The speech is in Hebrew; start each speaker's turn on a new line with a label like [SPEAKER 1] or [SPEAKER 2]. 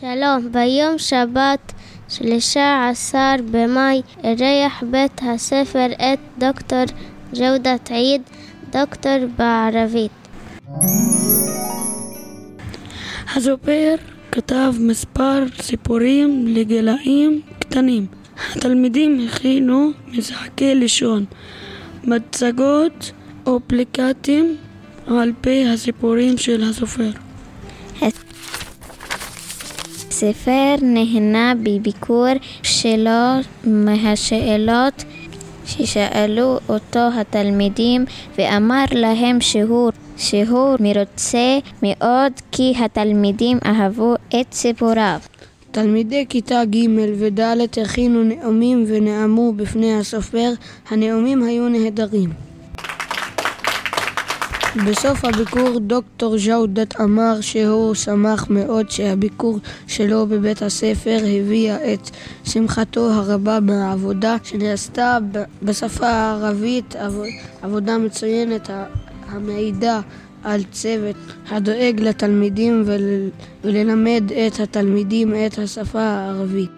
[SPEAKER 1] שלום, ביום שבת 13 במאי אירח בית הספר את דוקטור ג'ודת עיד, דוקטור בערבית.
[SPEAKER 2] הסופר כתב מספר סיפורים לגילאים קטנים. התלמידים הכינו משחקי לשון, מצגות או פליקטים על פי הסיפורים של הסופר.
[SPEAKER 3] הספר נהנה בביקור שלו מהשאלות ששאלו אותו התלמידים ואמר להם שהוא, שהוא מרוצה מאוד כי התלמידים אהבו את סיפוריו.
[SPEAKER 2] תלמידי כיתה ג' וד' הכינו נאומים ונאמו בפני הסופר, הנאומים היו נהדרים. בסוף הביקור דוקטור ג'אודת אמר שהוא שמח מאוד שהביקור שלו בבית הספר הביאה את שמחתו הרבה מהעבודה שנעשתה בשפה הערבית, עבודה מצוינת המעידה על צוות הדואג לתלמידים וללמד את התלמידים את השפה הערבית.